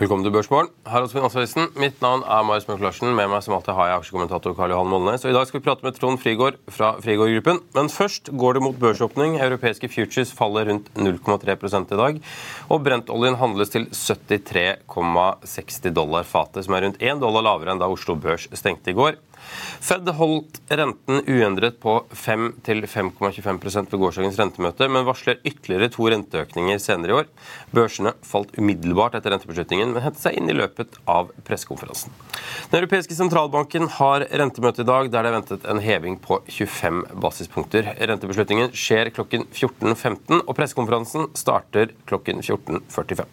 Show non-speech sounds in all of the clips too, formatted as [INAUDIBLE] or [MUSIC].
Velkommen til Børsmorgen. Her hos Finansavisen. Mitt navn er Marius Mørk Larsen. Med meg som alltid har jeg aksjekommentator Karl Johan Molnes. Og I dag skal vi prate med Trond Frigård fra Frigård Gruppen. Men først går det mot børsåpning. Europeiske futures faller rundt 0,3 i dag. Og brentoljen handles til 73,60 dollar fatet, som er rundt 1 dollar lavere enn da Oslo Børs stengte i går. Fed holdt renten uendret på 5-5,25% ved gårsdagens rentemøte, men varsler ytterligere to renteøkninger senere i år. Børsene falt umiddelbart etter rentebeslutningen, men hentet seg inn i løpet av pressekonferansen. Den europeiske sentralbanken har rentemøte i dag, der det er ventet en heving på 25 basispunkter. Rentebeslutningen skjer klokken 14.15, og pressekonferansen starter klokken 14.45.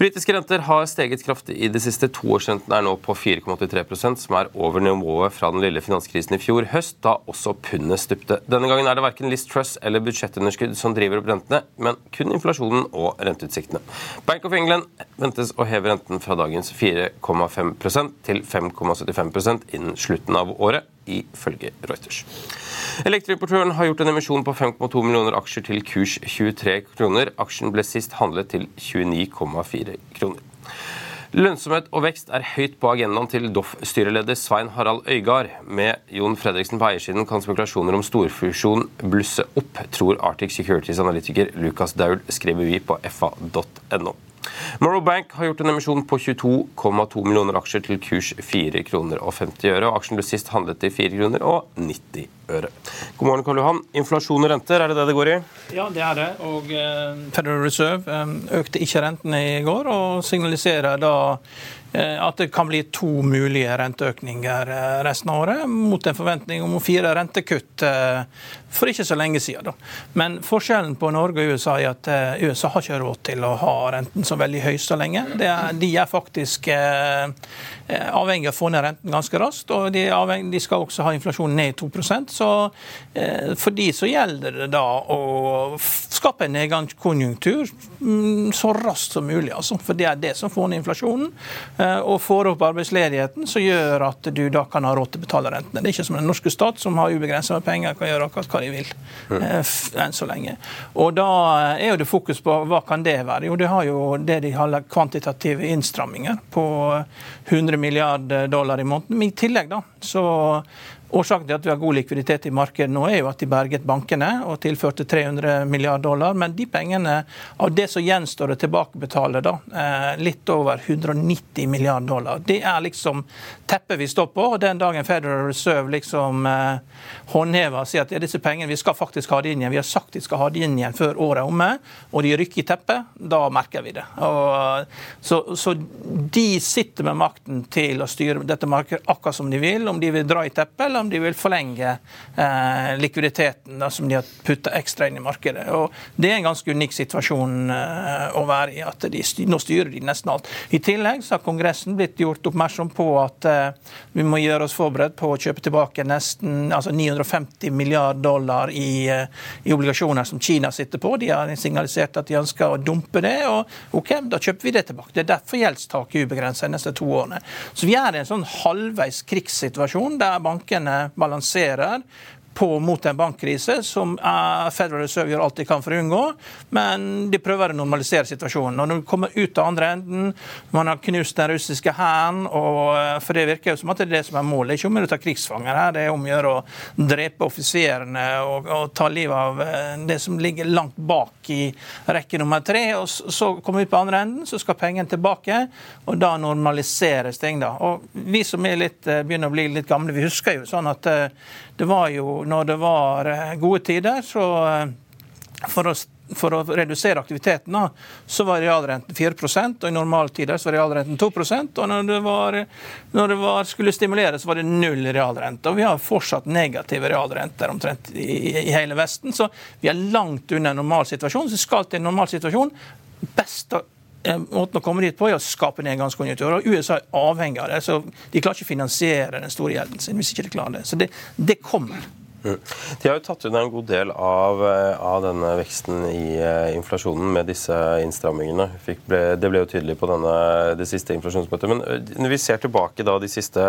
Britiske renter har steget kraftig i det siste. Toårsrenten er nå på 4,83% som er over nivået fra den lille finanskrisen i fjor høst, da også pundet stupte. Denne gangen er det verken List Truss eller budsjettunderskudd som driver opp rentene, men kun inflasjonen og renteutsiktene. Bank of England ventes å heve renten fra dagens 4,5% til 5,75% innen slutten av året ifølge Reuters. Elektriportøren har gjort en emisjon på 5,2 millioner aksjer til kurs 23 kroner. Aksjen ble sist handlet til 29,4 kroner. Lønnsomhet og vekst er høyt på agendaen til Doff-styreleder Svein Harald Øygard. Med Jon Fredriksen på eiersiden kan spekulasjoner om storfusjon blusse opp, tror Arctic Securities analytiker Lukas Daul, skriver vi på fa.no. Morrow Bank har gjort en emisjon på 22,2 millioner aksjer til kurs 4 kroner og 50 øre. Aksjen ble sist handlet til 4 kroner og 90 øre. God morgen, Karl Johan. Inflasjon og renter, er det det det går i? Ja, det er det. Og eh, Federal Reserve eh, økte ikke rentene i går, og signaliserer da at det kan bli to mulige renteøkninger eh, resten av året, mot en forventning om fire rentekutt eh, for ikke så lenge siden. Men forskjellen på Norge og USA er at USA har ikke råd til å ha renten så veldig høy så lenge. De er faktisk avhengig av å få ned renten ganske raskt, og de, avhengig, de skal også ha inflasjonen ned i 2 Så for de så gjelder det da å skape en nedgangskonjunktur mm, så raskt som mulig. Altså, for det er det som får ned inflasjonen. Eh, og får opp arbeidsledigheten, som gjør at du da kan ha råd til å betale rentene. Det er ikke som den norske stat, som har ubegrensa med penger, kan gjøre akkurat hva de vil eh, enn så lenge. Og da er jo det fokus på hva kan det være? Jo, det har jo det de kaller kvantitative innstramminger på 100 milliarder dollar i måneden. Men i tillegg da, så Årsaken til at vi har god likviditet i markedet nå, er jo at de berget bankene og tilførte 300 milliarder dollar. Men de pengene, av det som gjenstår å tilbakebetale, da, eh, litt over 190 milliarder dollar, det er liksom teppet vi står på. Og den dagen Federal Reserve liksom eh, håndhever og sier at disse pengene, vi skal faktisk ha det inn igjen, vi har sagt de skal ha det inn igjen før året er omme, og de rykker i teppet, da merker vi det. Og, så, så de sitter med makten til å styre dette markedet akkurat som de vil, om de vil dra i teppet eller om de vil forlenge eh, likviditeten da, som de har putta ekstra inn i markedet. Og Det er en ganske unik situasjon eh, å være i. at de, Nå styrer de nesten alt. I tillegg så har Kongressen blitt gjort oppmerksom på at eh, vi må gjøre oss forberedt på å kjøpe tilbake nesten altså 950 milliarder dollar i, eh, i, obligasjoner som Kina sitter på. De har signalisert at de ønsker å dumpe det. og ok, Da kjøper vi det tilbake. Det er derfor gjeldstaket er ubegrenset de neste to årene. Så vi er i en sånn halvveis krigssituasjon der bankene balanserer på mot en bankkrise, som Federal Reserve gjør alt de kan for å unngå. Men de prøver å normalisere situasjonen. Og Når du kommer ut av andre enden, man har knust den russiske hæren, for det virker jo som at det er det som er målet. Det er ikke om å ta krigsfanger her, det er om å gjøre å drepe offiserene og, og, ta livet av eh, det som ligger langt bak i rekke nummer tre. og Så kommer vi ut på andre enden, så skal pengene tilbake, og da normaliseres ting. da. Og Vi som er litt, eh, begynner å bli litt gamle, vi husker jo sånn at eh, det var jo når det var eh, gode tider, så eh, for å, for å redusere aktiviteten, så var realrenten 4% og i normaltider så var realrenten 2% Og når det, var, når det var, skulle stimuleres, var det null realrente. Og vi har fortsatt negative realrenter omtrent i, i hele Vesten, så vi er langt unna en normal situasjon. Så skal til en normal situasjon best å Eh, måten å komme dit på er å skape nedgangskonjunktur. og USA er avhengig av det. så De klarer ikke å finansiere den store gjelden sin hvis ikke de klarer det. Så det, det kommer. De har jo tatt unna en god del av, eh, av, denne veksten i uh, inflasjonen med disse innstrammingene. Ble, det ble jo tydelig på denne, det siste inflasjonsmøtet. Men når vi ser tilbake da de siste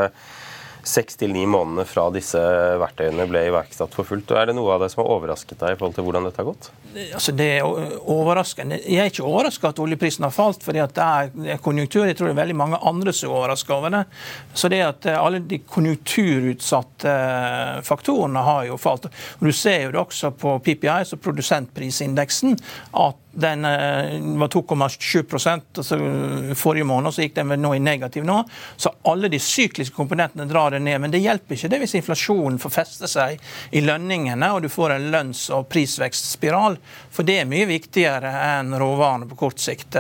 seks til ni månedene fra disse verktøyene ble iverksatt for fullt. Er det noe av det som har overrasket deg i forhold til hvordan dette har gått? Altså det er overraskende. Jeg er ikke overraska at oljeprisen har falt, fordi det er konjunktur. Jeg tror det er veldig mange andre som er overraska over det. Så det at alle de konjunkturutsatte faktorene har jo falt. Og Du ser jo det også på PPI, så produsentprisindeksen, at den eh, var 2,7% altså Forrige måned så gikk den nå i negativ nå. Så alle de sykliske komponentene drar det ned. Men det hjelper ikke det hvis inflasjonen får feste seg i lønningene og du får en lønns- og prisvekstspiral. For det er mye viktigere enn råvarene på kort sikt.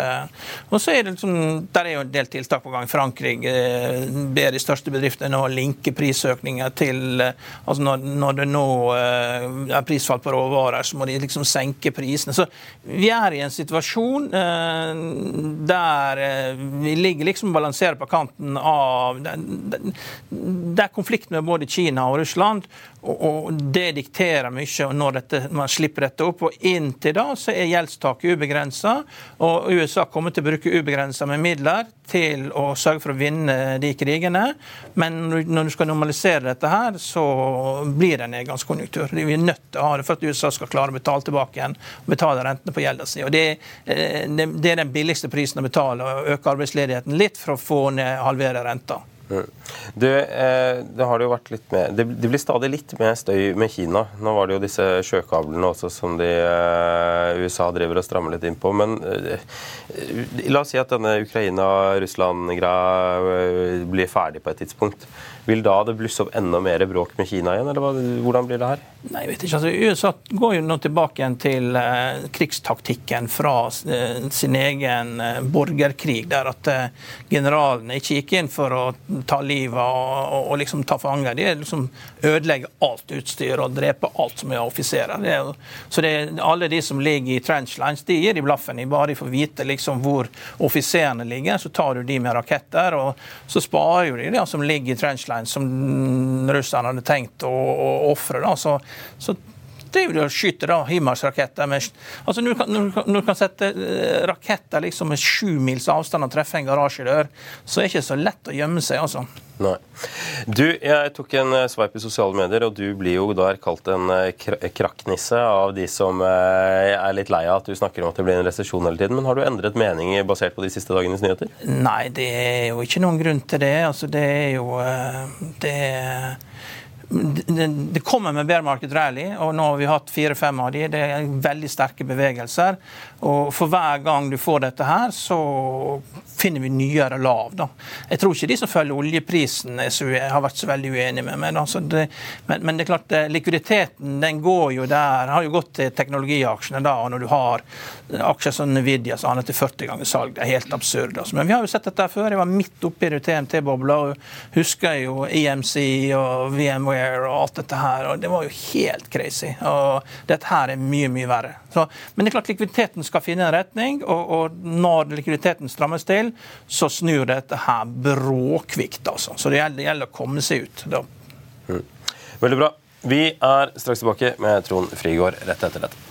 Og så er det liksom, Der er jo en del tiltak på gang. Frankrike eh, ber de største bedriftene å linke prisøkninger til eh, altså når, når det nå er prisfall på råvarer, så må de liksom senke prisene. Så vi er er i en situasjon eh, der eh, vi ligger liksom balanserer på kanten av Det er konflikt med både Kina og Russland. Og, Det dikterer mye når dette, man slipper dette opp. og Inntil da så er gjeldstaket ubegrensa. Og USA kommer til å bruke ubegrensa med midler til å sørge for å vinne de krigene. Men når du skal normalisere dette her, så blir det nedgangskonjunktur. Vi er nødt til å ha det for at USA skal klare å betale tilbake igjen og betale rentene på gjelda si. Og eh, det, det, er den billigste prisen å betale, å øke arbeidsledigheten litt for å få ned halvere renta. Du, eh, det har det jo vært litt med det, blir stadig litt mer støy med Kina. Nå var det jo disse sjøkablene også som de, eh, USA driver og strammer litt inn på. Men eh, la oss si at denne Ukraina-Russland-greia blir ferdig på et tidspunkt. Vil da det blusse opp enda mer bråk med Kina igjen, eller hvordan blir det her? Nei, jeg vet ikke. Altså, USA går jo nå tilbake igjen til eh, krigstaktikken fra eh, sin egen eh, borgerkrig, der at generalene ikke gikk inn for å ta livet og, og, liksom ta fanger. De liksom ødelegger alt utstyr og dreper alt som er offiserer. Det er, så det er alle de som ligger i trenchlines, de gir de blaffen i. Bare de får vite liksom hvor offiserene ligger, så tar du de med raketter. og Så sparer jo de de som ligger i trenchline baseline som russerne hadde tenkt å, å ofre. Så, så driver jo å skyte da, Himmelsraketter med altså Når du kan, når du kan sette eh, raketter liksom med sju mils avstand og treffe en garasjedør, så er det ikke så lett å gjemme seg. altså. Nei. Du, jeg tok en eh, sveip i sosiale medier, og du blir jo der kalt en eh, krakknisse av de som er litt lei av at du snakker om at det blir en resesjon hele tiden. Men har du endret mening basert på de siste dagenes nyheter? Nei, det er jo ikke noen grunn til det. Altså, det er jo det er det kommer med bear market rally, og nå har vi hatt fire-fem av de. Det er veldig sterke bevegelser. Og for hver gang du får dette her, så finner vi nyere lav. Da. Jeg tror ikke de som følger oljeprisen har vært så veldig uenige med meg. Altså det, men, men, det er klart, eh, likviditeten den går jo der, har jo gått til teknologiaksjene da. og Når du har aksjer som Nvidia så har til 40 ganger salg, det er helt absurd. Altså. Men vi har jo sett dette før. Jeg var midt oppi TMT-bobla og husker jo EMC og VMware og alt dette her. og Det var jo helt crazy. og Dette her er mye, mye verre. Så, men det er klart likviditeten skal finne en retning, og, og når likviditeten strammes til, så snur dette her bråkvikt. altså. Så det gjelder, det gjelder å komme seg ut. Da. Mm. Veldig bra. Vi er straks tilbake med Trond Frigård rett etter dette.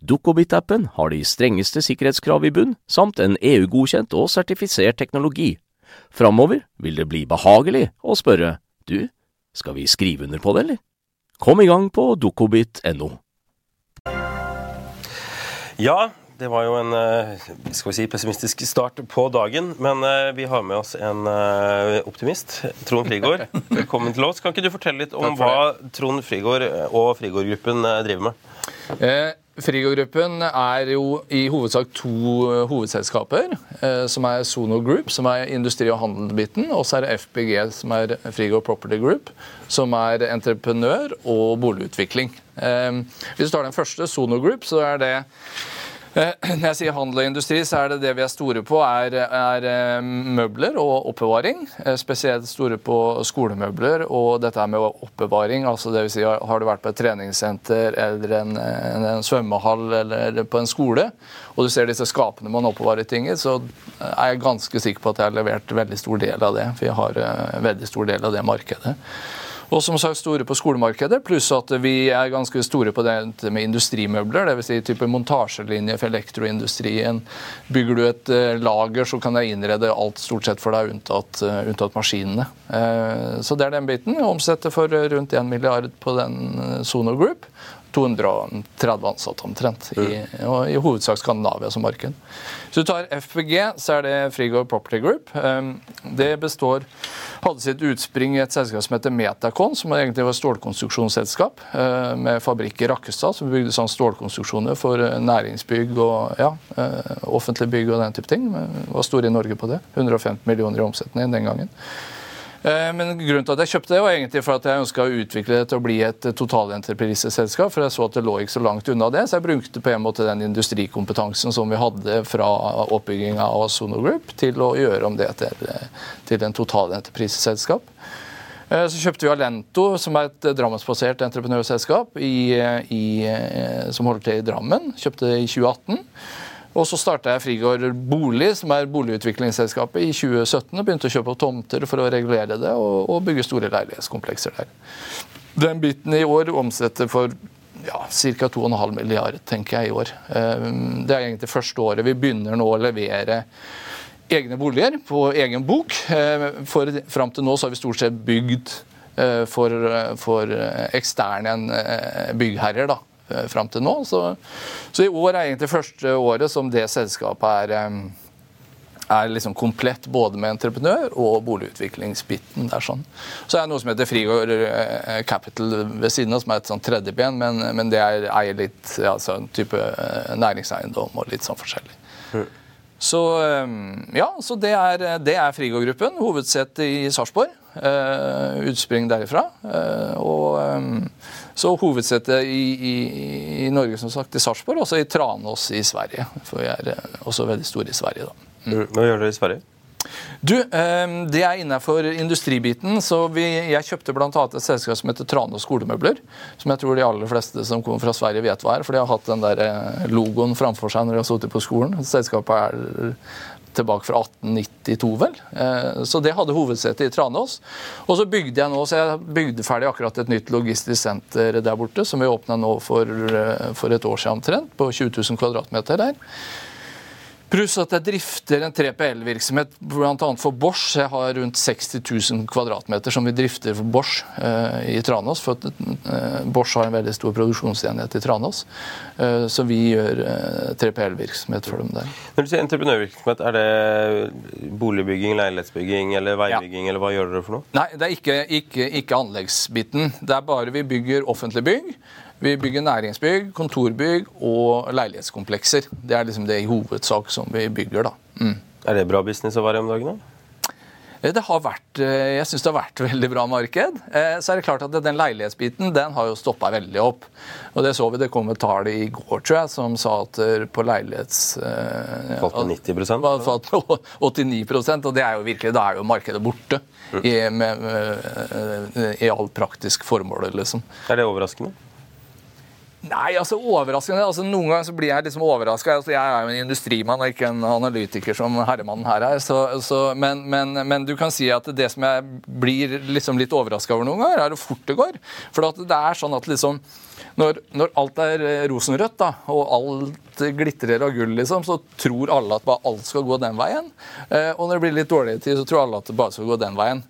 Dukkobit-appen har de strengeste sikkerhetskrav i bunn, samt en EU-godkjent og sertifisert teknologi. Framover vil det bli behagelig å spørre du, skal vi skrive under på det, eller? Kom i gang på dokobit.no. Ja, det var jo en eh, skal vi si, pessimistisk start på dagen. Men eh, vi har med oss en eh, optimist. Trond Frigård, [LAUGHS] velkommen til oss. Kan ikke du fortelle litt om hva Trond Frigård og Frigård-gruppen driver med? Eh, Frigård-gruppen er jo i hovedsak to eh, hovedselskaper, eh, som er Sono Group, som er industri- og handelbiten, og så er det FBG, som er Frigo Property Group, som er entreprenør og boligutvikling. Eh, hvis du tar den første, Sono Group, så er det [CLEARS THROAT] når jeg sier handel og industri, så er det det vi er store på, er, er eh, møbler og oppbevaring. Eh, spesielt store på skolemøbler og dette med oppbevaring. altså det vil si, Har du vært på et treningssenter eller en, en, en svømmehall eller på en skole, og du ser disse skapene man oppbevarer ting i, så er jeg ganske sikker på at jeg har levert veldig stor del av det. For jeg har veldig stor del av det markedet. Og som sagt store på skolemarkedet, pluss at vi er ganske store på det med industrimøbler. Dvs. Si type montasjelinje for elektroindustrien. Bygger du et eh, lager, så kan jeg innrede alt stort sett for deg, unntatt, eh, unntatt maskinene. Eh, så det er den biten. Omsetter for rundt 1 milliard på den Sono Group. 230 ansatte omtrent, i, og i hovedsak Skandinavia som marked. Hvis du tar FPG, så er det Frigård Property Group. Ehm, det består hadde sitt utspring i et selskap som heter Metacon, som egentlig var et stålkonstruksjonsselskap eh, med fabrikk i Rakkestad, som bygde sånn stålkonstruksjoner for eh, næringsbygg og ja, eh, offentlige bygg og den type ting. Var store i Norge på det. 150 millioner i omsetning den gangen. Eh, men grunnen til at jeg kjøpte det, var egentlig for at jeg ønska å utvikle det til å bli et totalentrepriseselskap. For jeg så at det lå ikke så langt unna det, så jeg brukte på en måte den industrikompetansen som vi hadde fra oppbygginga av Sono Group, til å gjøre om det til, til en totalentrepriseselskap. Eh, så kjøpte vi Alento, som er et drammensbasert entreprenørselskap i, i, eh, som holder til i Drammen. Kjøpte det i 2018. Og så starta jeg Frigård Bolig, som er boligutviklingsselskapet, i 2017. og Begynte å kjøpe tomter for å regulere det og, og bygge store leilighetskomplekser der. Den biten i år omsetter for ja, ca. 2,5 milliard, tenker jeg, i år. Eh, det er egentlig første året vi begynner nå å levere egne boliger på egen bok. Eh, for Fram til nå så har vi stort sett bygd eh, for, for eksterne byggherrer. da. Eh, fram til nå. Så, så, i år er egentlig første året som det selskapet er, eh, er liksom komplett både med entreprenør og boligutviklingsbiten. der sånn. Så er det noe som heter Frigård eh, Capital ved siden av, som er et sånn tredjeben, men, men det er, eier litt altså, type næringseiendom og litt sånn forskjellig. Så ja, så det er, det er Frigård-gruppen. Hovedsete i Sarpsborg. Uh, utspring derifra. Uh, og um, så hovedsetet i, i, i, Norge, som sagt, i Sarpsborg, og også i Tranås i Sverige. For vi er eh, også veldig store i Sverige, da. Mm. Hva gjør dere i Sverige? Du, ehm, Det er innenfor industribiten. så vi, Jeg kjøpte bl.a. et selskap som heter Trane skolemøbler. Som jeg tror de aller fleste som kommer fra Sverige vet hva er. For de har hatt den der eh, logoen framfor seg når de har sittet på skolen. Selskapet er tilbake fra 1892, vel. Eh, så det hadde hovedsetet i Tranås. Og så bygde jeg nå, så jeg bygde ferdig akkurat et nytt logistisk senter der borte, som vi åpna nå for, eh, for, et år siden omtrent, på 20 000 kvadratmeter der. Pluss at jeg drifter en 3PL-virksomhet bl.a. for Bosch. Jeg har rundt 60 000 kvadratmeter som vi drifter for Bosch eh, i Tranås. For at, eh, Bosch har en veldig stor produksjonsenhet i Tranås. Eh, så vi gjør 3PL-virksomhet for dem der. Når du sier entreprenørvirksomhet, er det boligbygging, leilighetsbygging eller veibygging? Ja. eller hva gjør dere for noe? Nei, det er ikke, ikke, ikke anleggsbiten. Det er bare vi bygger offentlig bygg. Vi bygger næringsbygg, kontorbygg og leilighetskomplekser. Det er liksom det i hovedsak som vi bygger. da. Mm. Er det bra business å være om dagen? da? Eh, det har vært, eh, jeg syns det har vært [LAUGHS] veldig bra marked. Eh, så er det klart at den leilighetsbiten den har jo stoppa veldig opp. Og Det så vi, det kom et tall i går tror jeg, som sa at på leilighets... Falt med 90 Falt med [LAUGHS] 89 og det er jo virkelig, da er jo markedet borte. Mm. I, med, med, i all praktisk formål, liksom. Er det overraskende? Nei, altså overraskende. Altså, noen ganger så blir jeg liksom overraska. Altså, jeg er jo en industrimann og ikke en analytiker som herremannen her er. Så, så, men, men, men, du kan si at det som jeg blir liksom litt overraska over noen ganger, er hvor fort det går. For det er sånn at liksom når, når, alt er eh, rosenrødt da, og alt glitrer av gull, liksom, så tror alle at bare alt skal gå den veien. Eh, og når det blir litt dårligere tid, så tror alle at det bare skal gå den veien.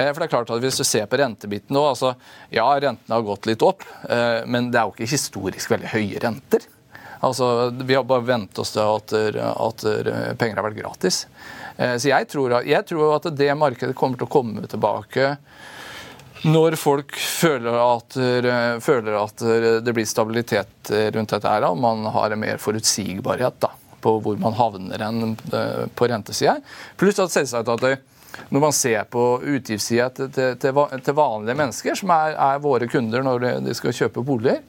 Eh, for det er klart at Hvis du ser på rentebiten nå, altså, ja, rentene har gått litt opp, eh, men det er jo ikke historisk veldig høye renter. Altså, Vi har bare vent oss til at, at, penger har vært gratis. Eh, så jeg tror, jeg tror at det markedet kommer til å komme tilbake Når folk føler at, føler at, det blir stabilitet rundt dette, her, og man har en mer forutsigbarhet da, på hvor man havner enn på rentesida. Pluss at selvsagt at det, når man ser på utgiftssida til, til, til, vanlige mennesker, som er, er våre kunder når de skal kjøpe boliger,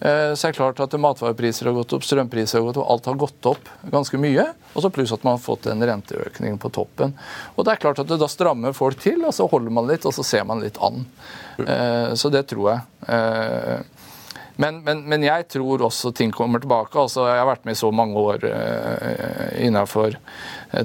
Eh, så er det klart at matvarepriser har gått opp, strømpriser har gått opp, alt har gått opp ganske mye. Og så pluss at man har fått en renteøkning på toppen. Og det er klart at det Da strammer folk til, og så holder man litt, og så ser man litt an. Eh, så det tror jeg. Eh, men, men, men, jeg tror også ting kommer tilbake. Altså, jeg har vært med i så mange år innenfor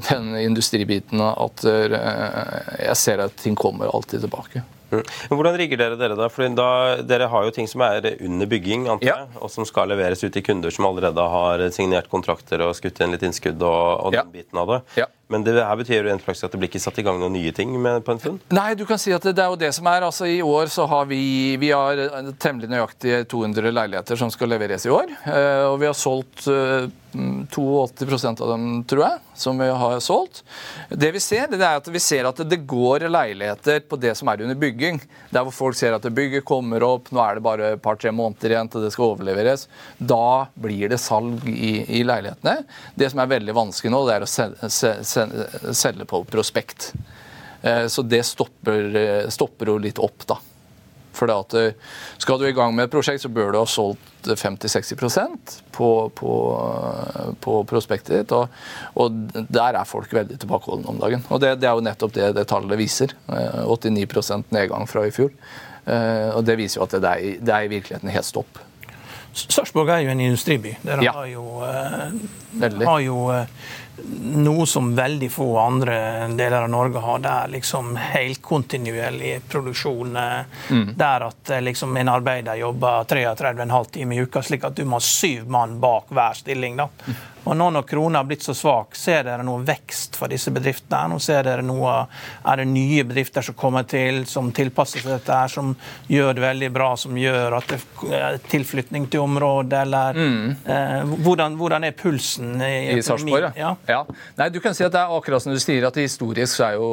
den industribiten at jeg ser at ting kommer alltid tilbake. Mm. Men Hvordan rigger dere dere da? Fordi da, Dere har jo ting som er under bygging, antar jeg, ja. og som skal leveres ut til kunder som allerede har signert kontrakter og skutt inn litt innskudd og, og den biten av det. Ja. Men det her betyr jo rent praksis at det blir ikke satt i gang noen nye ting med, på en stund? Nei, du kan si at det, det er jo det som er. Altså I år så har vi vi har temmelig nøyaktig 200 leiligheter som skal leveres i år. Eh, og vi har solgt 82 eh, av dem, tror jeg, som vi har solgt. Det vi ser, det er at vi ser at det går leiligheter på det som er under bygging. Der hvor folk ser at bygget kommer opp, nå er det bare et par-tre måneder igjen til det skal overleveres. Da blir det salg i, i leilighetene. Det som er veldig vanskelig nå, det er å selge, selge på prospekt. Eh, så det stopper, eh, stopper jo litt opp, da. For at eh, skal du i gang med et prosjekt, så bør du ha solgt 50-60% på, på, på prospektet ditt. Og, og, der er folk veldig tilbakeholdne om dagen. Og det, det, er jo nettopp det det tallet viser. 89 nedgang fra i fjor. Og det viser jo at det er, det er i virkeligheten helt stopp. Sarpsborg er jo en industriby. Dere ja. har jo, eh, har jo eh, noe som veldig få andre deler av Norge har. Det er liksom helkontinuerlig produksjon. Mm. Der at eh, liksom en arbeider jobber 33,5 timer i uka, slik at du må ha syv mann bak hver stilling. da. Og nå når krona har blitt så svak, ser dere noe vekst for disse bedriftene? Nå ser dere noe, Er det nye bedrifter som kommer til, som tilpasser seg dette, her, som gjør det veldig bra, som gjør at det er tilflytning til området, eller mm. eh, hvordan, hvordan, er pulsen i, I Sarpsborg? Ja. ja. Nei, du kan si at det er akkurat som du sier, at historisk så er jo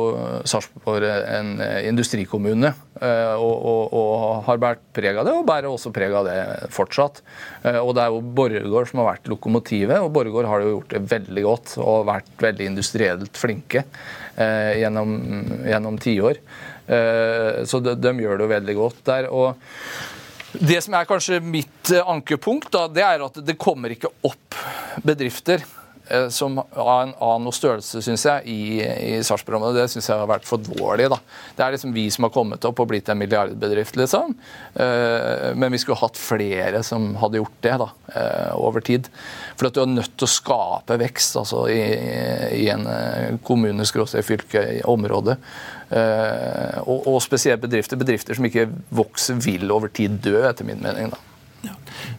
Sarpsborg en eh, industrikommune. Eh, og, og, og, har båret preg av det, og bærer også preg av det fortsatt. Eh, og det er jo Borregaard som har vært lokomotivet. og Borregaard har jo gjort det veldig godt og vært veldig industrielt flinke eh, gjennom, gjennom tiår. Så de, de, gjør det jo veldig godt der. og det som er kanskje mitt ankepunkt, da, det er at det kommer ikke opp bedrifter som av en annen størrelse, syns jeg, i, i Sarpsborg. Det syns jeg har vært for dårlig. da. Det er liksom vi som har kommet opp og blitt en milliardbedrift, liksom. Eh, men vi skulle hatt flere som hadde gjort det da, eh, over tid. For at du er nødt til å skape vekst altså, i, i en kommune, fylke, område. Og, og spesielt bedrifter. Bedrifter som ikke vokser, vil over tid dø, etter min mening. da.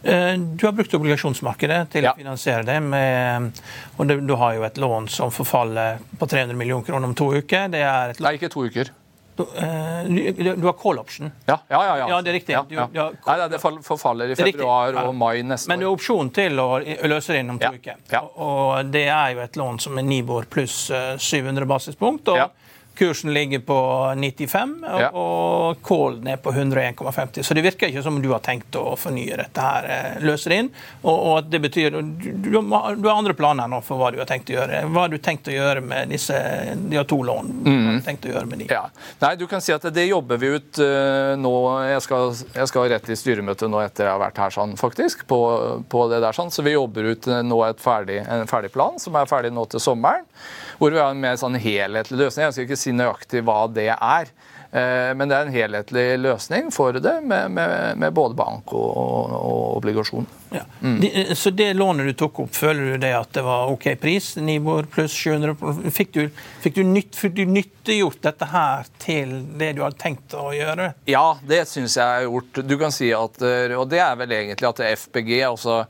Eh, du har brukt obligasjonsmarkedet til ja. å finansiere det. Med, og du, har jo et lån som forfaller på 300 millioner kroner om to uker. Det er Nei, ikke to uker. Du, uh, du, har call option. Ja, ja, ja. ja. det er riktig. Du, Nei, det forfaller i februar og mai neste år. Men du har opsjon til å løse det innom to uker. Og det er jo et lån som er Nibor pluss 700 eh, basispunkt. og Kursen ligger på 95, ja. og kålen er på 101,50. Så det virker ikke som om du har tenkt å fornye dette her, løser løse det inn. Og, og det betyr du, du, har andre planer nå for hva du har tenkt å gjøre. Hva har du tenkt å gjøre med disse De har to lån. Hva har du mm. tenkt å gjøre med de? Ja. Nei, du kan si at det jobber vi ut uh, nå. Jeg skal, jeg skal rett i styremøte nå etter jeg har vært her sånn, faktisk, på, på det der sånn. Så vi jobber ut uh, nå ferdig, en ferdig plan, som er ferdig nå til sommeren hvor vi har en mer sånn helhetlig løsning. Jeg skal ikke si nøyaktig hva det er. Eh, men det er en helhetlig løsning for det, med, med, med både bank og, og obligasjon. Ja. Mm. Så det lånet du tok opp, føler du det at det var OK pris? Nibor pluss 700 Fikk du, fikk du, nytt, fikk du nyttiggjort dette her til det du hadde tenkt å gjøre? Ja, det syns jeg er gjort. Du kan si at, eh, Og det er vel egentlig at FPG altså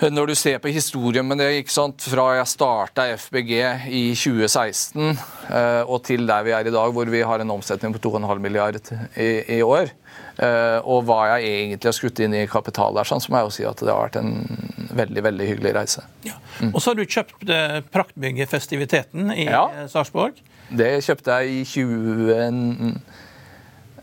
når du ser på historien med det, ikke sant? fra jeg starta FBG i 2016 eh, og til der vi er i dag, hvor vi har en omsetning på 2,5 milliard i, i år, eh, og hva jeg egentlig har skutt inn i kapital der, sånn, så må jeg jo si at det har vært en veldig veldig hyggelig reise. Ja. Mm. Og så har du kjøpt eh, praktbygget Festiviteten i ja. Sarpsborg. Det kjøpte jeg i 20...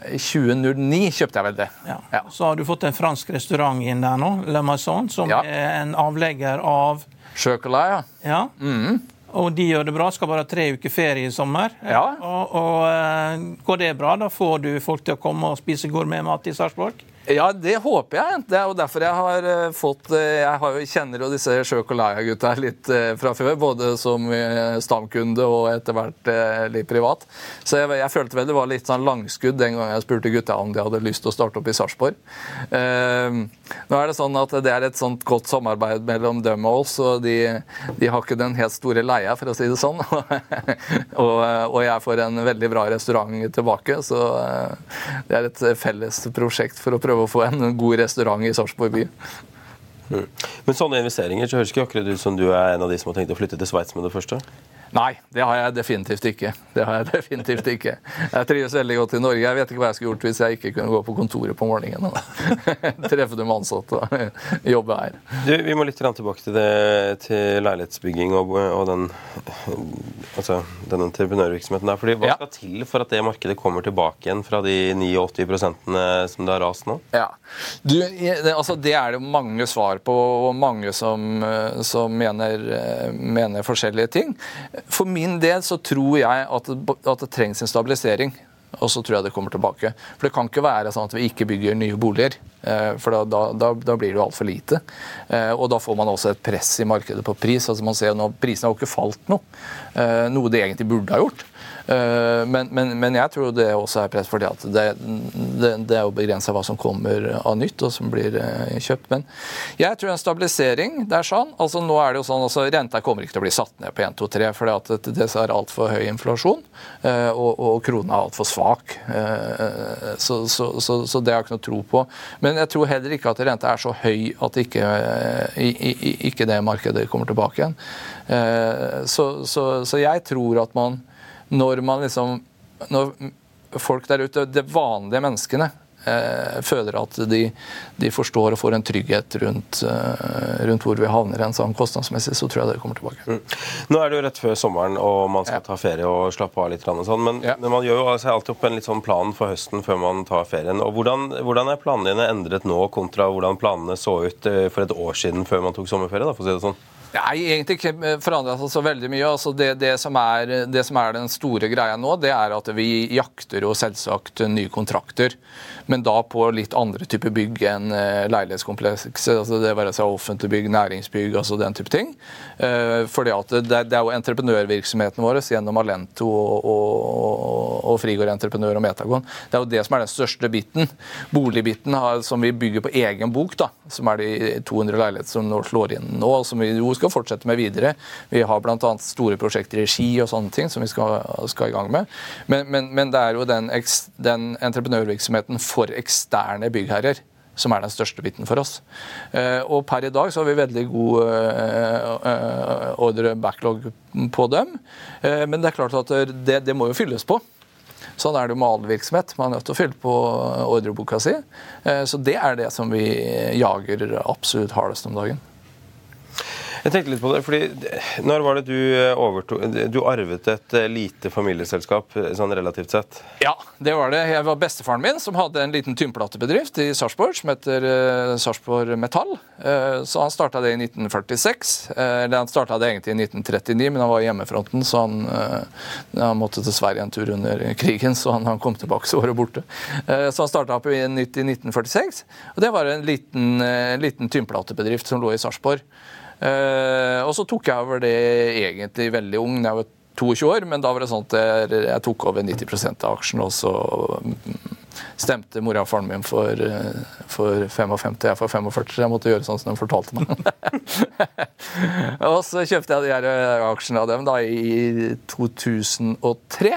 I 2009 kjøpte jeg vel det. Ja. Ja. Så har du fått en fransk restaurant inn der nå, Le Maison, som ja. er en avlegger av Chocolat, ja. ja. Mm. Og de gjør det bra. Skal bare ha tre uker ferie i sommer. Ja. Og, og, eh, Går det bra, da får du folk til å komme og spise gourmetmat i Sarpsborg? Ja, det håper jeg. Det er jo derfor jeg har uh, fått uh, Jeg har, kjenner jo disse Sjøkolaya-gutta litt uh, fra før, både som stamkunde og etter hvert litt privat. Så jeg, jeg, følte vel det var litt sånn langskudd den gangen jeg spurte gutta om de hadde lyst til å starte opp i Sarpsborg. nå er det sånn at det er et sånt godt samarbeid mellom dem og oss, og de, de har ikke den helt store leia, for å si det sånn. [LAUGHS] og, og, jeg får en veldig bra restaurant tilbake, så det er et felles prosjekt for å prøve prøve å få en god restaurant i Sarpsborg by. Mm. Men sånne investeringer så høres ikke akkurat ut som du er en av de som har tenkt å flytte til Sveits med det første? Nei, det har jeg definitivt ikke. Det har jeg [LAUGHS] definitivt ikke. Jeg trives veldig godt i Norge. Jeg vet ikke hva jeg skulle gjort hvis jeg ikke kunne gå på kontoret på morgenen. [LAUGHS] Treffe de ansatte og [LAUGHS] jobbe her. Du, vi må litt tilbake til, det, til leilighetsbygging og, og den, altså, den entreprenørvirksomheten der. Fordi Hva skal til for at det markedet kommer tilbake igjen fra de 89% som det har rast nå? Ja, du, det, altså, det er det mange svar på, og mange som, som mener, mener forskjellige ting. For min del så tror jeg at det, at det trengs en stabilisering. Og så tror jeg det kommer tilbake. For det kan ikke være sånn at vi ikke bygger nye boliger. Eh, for da, da, da blir det jo altfor lite. Eh, og da får man også et press i markedet på pris. altså man ser nå, Prisene har jo ikke falt noe. Eh, noe de egentlig burde ha gjort. Eh, men, men, men, jeg tror det også er press fordi at det, det, det er jo begrensa hva som kommer av nytt og som blir eh, kjøpt. Men jeg tror en stabilisering det er sånn. altså nå er det jo sånn, altså Renta kommer ikke til å bli satt ned på 1, 2, 3 fordi at det, er altfor høy inflasjon. Eh, og, og krona er altfor svak. Så, så, så, så, det har jeg ikke noe tro på. Men jeg tror heller ikke at renta er så høy at ikke, ikke det markedet kommer tilbake igjen. så jeg tror at man når man liksom Når folk der ute, de vanlige menneskene, eh, føler at de, de, forstår og får en trygghet rundt, eh, rundt hvor vi havner en sånn kostnadsmessig, så tror jeg det kommer tilbake. Mm. Nå er det jo rett før sommeren, og man skal ja. ta ferie og slappe av litt. Og sånn, men, ja. men, man gjør jo altså alltid opp en litt sånn plan for høsten før man tar ferien. og Hvordan, hvordan er planene dine endret nå kontra hvordan planene så ut eh, for et år siden før man tok sommerferie? da, for å si det sånn? Nei, egentlig ikke forandra seg så veldig mye. Altså det, det, som er, det, som er, den store greia nå, det er at vi jakter jo selvsagt nye kontrakter. Men da på litt andre typer bygg enn uh, leilighetskomplekser. Altså det være seg offentlig bygg, næringsbygg, altså den type ting. For at det, det, er jo entreprenørvirksomheten vår gjennom Alento og, og, og Frigård Entreprenør og Metagon. Det er jo det som er den største biten. Boligbiten som vi bygger på egen bok, da, som er de 200 leiligheter som nå slår inn nå, og som vi jo skal fortsette med videre. Vi har bl.a. store prosjekter i Ski og sånne ting som vi skal, skal i gang med. Men, men, men, det er jo den, den entreprenørvirksomheten for eksterne byggherrer som er den største biten for oss. Eh, og per i dag så har vi veldig god eh, eh, ordre backlog på dem. Men det er klart at det, det må jo fylles på. Sånn er det med all virksomhet. Man er nødt til å fylle på ordreboka si. Så det er det som vi jager absolutt hardest om dagen. Jeg tenkte litt på det, fordi Når var det du eh, overtok Du arvet et eh, lite familieselskap eh, sånn relativt sett? Ja, det var det. Jeg var bestefaren min som hadde en liten tynnplatebedrift i Sarpsborg som heter Sarpsborg Metall. Så han starta det i 1946. Eller han starta det egentlig i 1939, men han var i hjemmefronten, så han, han måtte til Sverige en tur under krigen, så han, han kom tilbake så var det borte. Så han starta opp i 1946, og det var en liten, liten tynnplatebedrift som lå i Sarpsborg. Uh, og så tok jeg over det egentlig veldig ung, jeg var 22 år, men da var det sånn at jeg tok over 90% av aksjen, og så mm, stemte mora og faren min for, eh, for 55, jeg for 45, så jeg måtte gjøre sånn som de fortalte meg. [LAUGHS] og så kjøpte jeg de her eh, aksjene av dem da i 2003.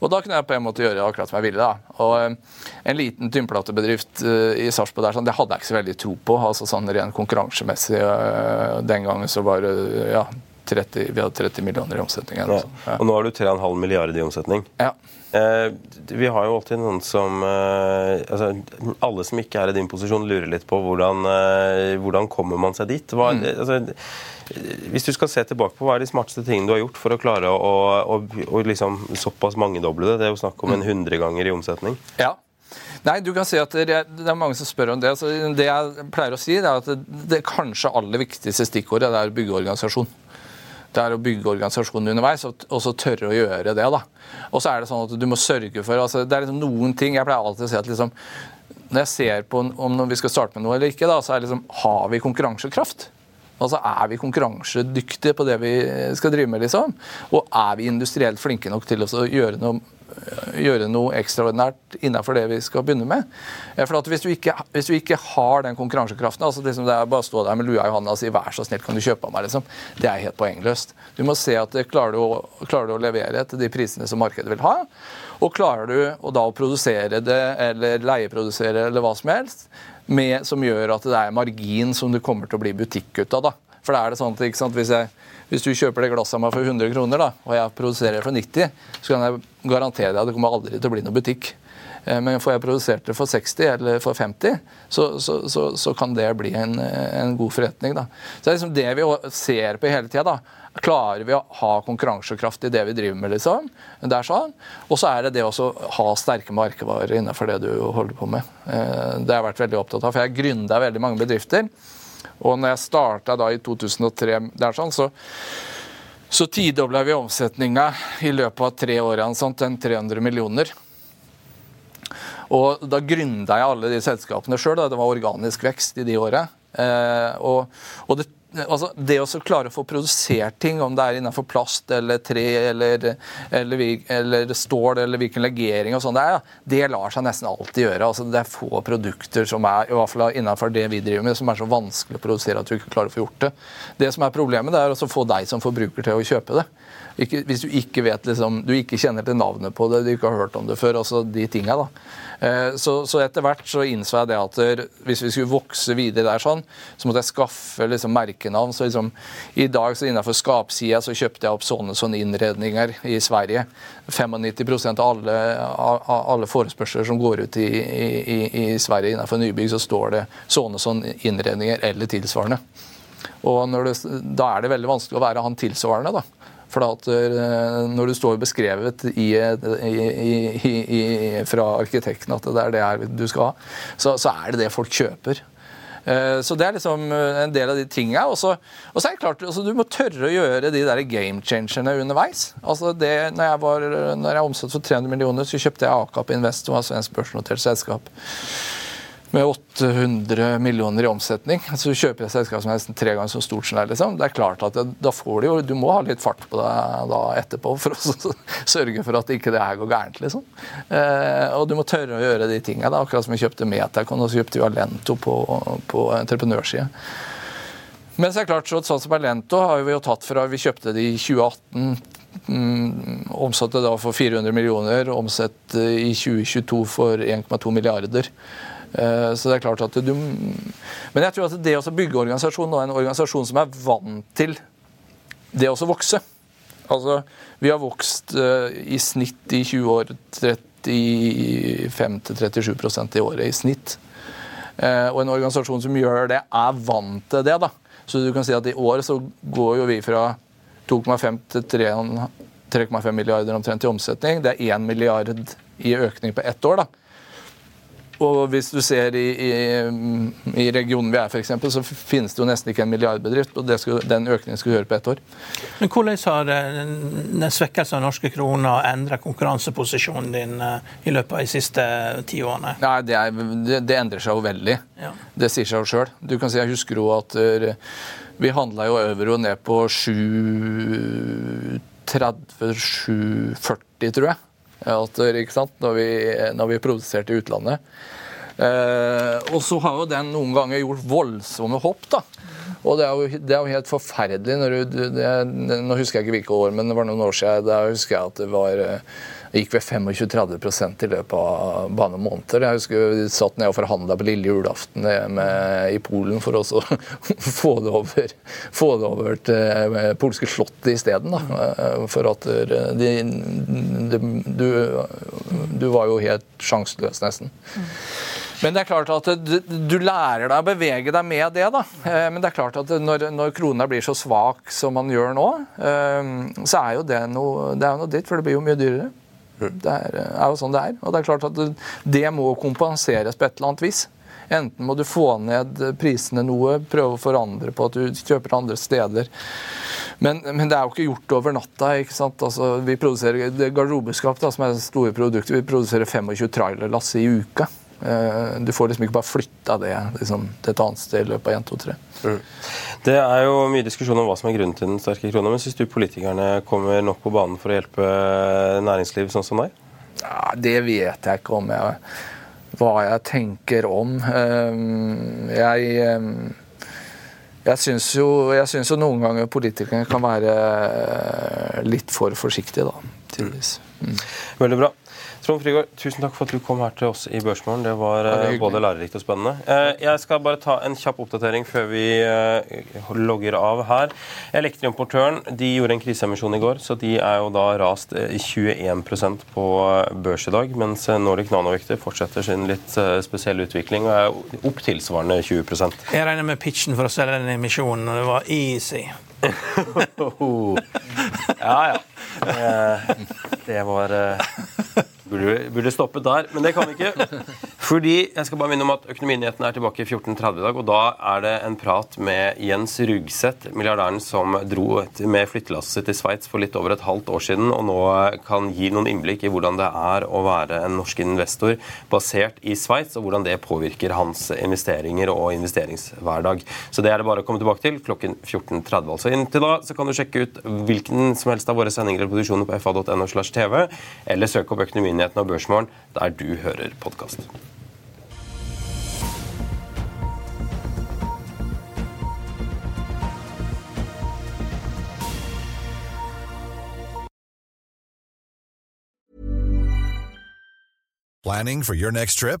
Og da kunne jeg på en måte gjøre akkurat som jeg ville. da. Og eh, En liten tynnplatebedrift eh, i Sarpsborg sånn, det hadde jeg ikke så veldig tro på. altså sånn Rent konkurransemessig. Eh, den gangen så var det ja, 30, vi hadde 30 millioner i omsetning. Ja. Ja. Og nå har du 3,5 milliarder i omsetning. Ja. Eh, vi har jo alltid noen som eh, altså, Alle som ikke er i din posisjon, lurer litt på hvordan, eh, hvordan kommer man seg dit. Hva, mm. altså, hvis du skal se tilbake på Hva er de smarteste tingene du har gjort for å klare å, å, å liksom såpass mangedoble det? Det er jo snakk om en 100 ganger i omsetning. Ja, Nei, du kan si at det er mange som spør om det. Så det jeg pleier å si, det er at det, det kanskje aller viktigste stikkordet det er å bygge organisasjon. Det er å bygge organisasjonen underveis, og så tørre å gjøre det. da. Og så er det sånn at du må sørge for altså, Det er liksom noen ting Jeg pleier alltid å si at liksom, når jeg ser på om vi skal starte med noe eller ikke, da, så er det liksom Har vi konkurransekraft? Altså Er vi konkurransedyktige på det vi skal drive med? liksom? Og er vi industrielt flinke nok til å gjøre noe gjøre noe ekstraordinært innenfor det vi skal begynne med. For for hvis du, ikke, hvis, du ikke, har den konkurransekraften altså liksom Det er bare å stå der med lua i hånda og si 'vær så snill, kan du kjøpe av meg', liksom. Det er helt poengløst. Du må se at klarer, du å, klarer du å levere til de prisene som markedet vil ha. Og klarer du å da produsere det, eller leieprodusere, eller hva som helst, med, som gjør at det er margin som du kommer til å bli butikk ut av. da. For da er det sånn at sant, hvis jeg hvis du kjøper det glasset av meg for 100 kroner, da, og jeg produserer det for 90, så kan jeg garantere deg at det kommer aldri til å bli noen butikk. Eh, men får jeg produsert det for 60 eller for 50, så, så, så, så kan det bli en, en god forretning. Da. Så Det er liksom det vi ser på hele tida. Klarer vi å ha konkurransekraft i det vi driver med? liksom? Det er sånn. Og så er det det å ha sterke markevarer innenfor det du holder på med. Eh, det har jeg vært veldig opptatt av. For jeg gründa veldig mange bedrifter. Og når jeg starta da i 2003, der sånn, så, så tidobla vi omsetninga i løpet av tre år sånn, til 300 millioner. Og da gründa jeg alle de selskapene sjøl. Det var organisk vekst i de åra. Eh, og, og det altså det å klare å få produsert ting, om det er innenfor plast eller tre eller, eller, eller stål eller hvilken legering og sånn, det, det lar seg nesten alltid gjøre. Altså det er få produkter som er i hvert fall innenfor det vi driver med, som er så vanskelig å produsere at du ikke klarer å få gjort det. Det som er problemet, det er å få deg som forbruker til å kjøpe det. Ikke, hvis du ikke vet liksom, du ikke kjenner til navnet på det, du ikke har hørt om det før. altså de tinga da. Eh, så, så, etter hvert så innså jeg det at hvis vi skulle vokse videre der sånn, så måtte jeg skaffe liksom merkenavn. så liksom, I dag så innenfor skapsida så kjøpte jeg opp sånne sånne innredninger i Sverige. 95 av alle, av alle forespørsler som går ut i, i, i Sverige innenfor nybygg, så står det sånne sånne innredninger eller tilsvarende. Og det, Da er det veldig vanskelig å være han tilsvarende. da. For at eh, når du står beskrevet i, i, i, fra arkitekten at det er det du skal ha, så, så, er det det folk kjøper. Eh, så det er liksom eh, en del av de tinga. Og så er det klart, altså, du må tørre å gjøre de der game changerne underveis. Altså det, når jeg, var, jeg omsatte for 300 millioner, så kjøpte jeg Akap Invest, som var svensk børsnotert selskap med 800 millioner i omsetning, så kjøper jeg et selskap som er nesten tre ganger så stort som det liksom. Det er klart at det, da får du jo Du må ha litt fart på deg da etterpå for å [LAUGHS] sørge for at ikke det her går gærent, liksom. Eh, og du må tørre å gjøre de tingene. Akkurat som vi kjøpte Metacon, og så kjøpte vi Alento på, på entreprenørsida. Men så er det klart, sånn som Alento har vi jo tatt fra Vi kjøpte det i 2018. Mm, omsatte da for 400 millioner, omsett i 2022 for 1,2 milliarder. Eh, så det er klart at du Men jeg tror at det å bygge organisasjon og en organisasjon som er vant til det å vokse Altså, vi har vokst uh, i snitt i 20 år 35-37% i året i snitt. Uh, og en organisasjon som gjør det, er vant til det. da. Så du kan si at i år så går jo vi fra 2,5 til 3,5 milliarder omtrent i omsetning. Det er 1 milliard i økning på ett år. da. Og hvis du ser i, i, i regionen vi er, f.eks., så finnes det jo nesten ikke en milliardbedrift. og skulle, Den økningen skulle gjøre på ett år. Men Hvordan har den svekkelsen av norske kroner endret konkurranseposisjonen din eh, i løpet av de siste ti årene? Nei, det, er, det, det, endrer seg jo veldig. Ja. Det sier seg jo sjøl. Du kan si, jeg husker jo at vi handla jo euro ned på 730-740, tror jeg alter? Når vi, når vi produserte i utlandet. Eh, og så har jo den noen ganger gjort voldsomme hopp. da. Og det er, jo, det er jo helt forferdelig. når du, det, Nå husker jeg ikke hvilke år, men det var noen år siden. Da husker jeg at det var eh, gikk ved 25-30 i løpet av bare noen måneder. Jeg husker vi satt ned og forhandla på lille julaften i Polen for å [LAUGHS] få det over, få det over til eh, polske slottet isteden. For at de, de, du, du var jo helt sjanseløs, nesten. Men det er klart at du, lærer deg å bevege deg med det. da. Eh, men det er klart at når, når krona blir så svak som man gjør nå, eh, så er jo det noe, det er noe ditt, for det blir jo mye dyrere. Det er, er, jo sånn det er. Og det er klart at det, det må kompenseres på et eller annet vis. Enten må du få ned prisene noe, prøve å forandre på at du kjøper andre steder. Men, men, det er jo ikke gjort over natta. ikke sant? Altså, vi produserer Garderobeskap, som er det store produktet, vi produserer 25 trailerlass i uka. Eh, du får liksom ikke bare flytta det liksom, til et annet sted i løpet av 1, 2, 3. Mm. Det er jo mye diskusjon om hva som er grunnen til den sterke krona. Men syns du politikerne kommer nok på banen for å hjelpe næringsliv sånn som deg? Ja, det vet jeg ikke om jeg hva jeg tenker om. Jeg jeg, ehm, jeg syns jo, jo, noen ganger politikerne kan være litt for forsiktige, da. Tydeligvis. Mm. Veldig bra. Trond Frigård, tusen takk for at du kom her til oss i Børsmorgen. Det var uh, både lærerikt og spennende. Uh, jeg skal bare ta en kjapp oppdatering før vi uh, logger av her. Elektroimportøren de gjorde en kriseemisjon i går, så de er jo da rast 21% på børs i dag. Mens Nordic Nanovekter fortsetter sin litt spesielle utvikling og er opp tilsvarende 20% Jeg regner med pitchen for å selge den emisjonen, og det var easy. [LAUGHS] ja, ja. Det var [LAUGHS] Burde, burde stoppet der, men det kan vi ikke. Fordi jeg skal bare minne om at Økonominyhetene er tilbake i 14.30 i dag. Og da er det en prat med Jens Rugseth, milliardæren som dro med flyttelasset til Sveits for litt over et halvt år siden, og nå kan gi noen innblikk i hvordan det er å være en norsk investor basert i Sveits, og hvordan det påvirker hans investeringer og investeringshverdag. Så det er det bare å komme tilbake til klokken 14.30. Altså inntil da så kan du sjekke ut hvilken som helst av våre sendinger eller produksjoner på fa.no slash tv, eller søke opp Økonominyhetene Økonominyhetene og Børsmorgen der du hører podkast. Planning for your next trip?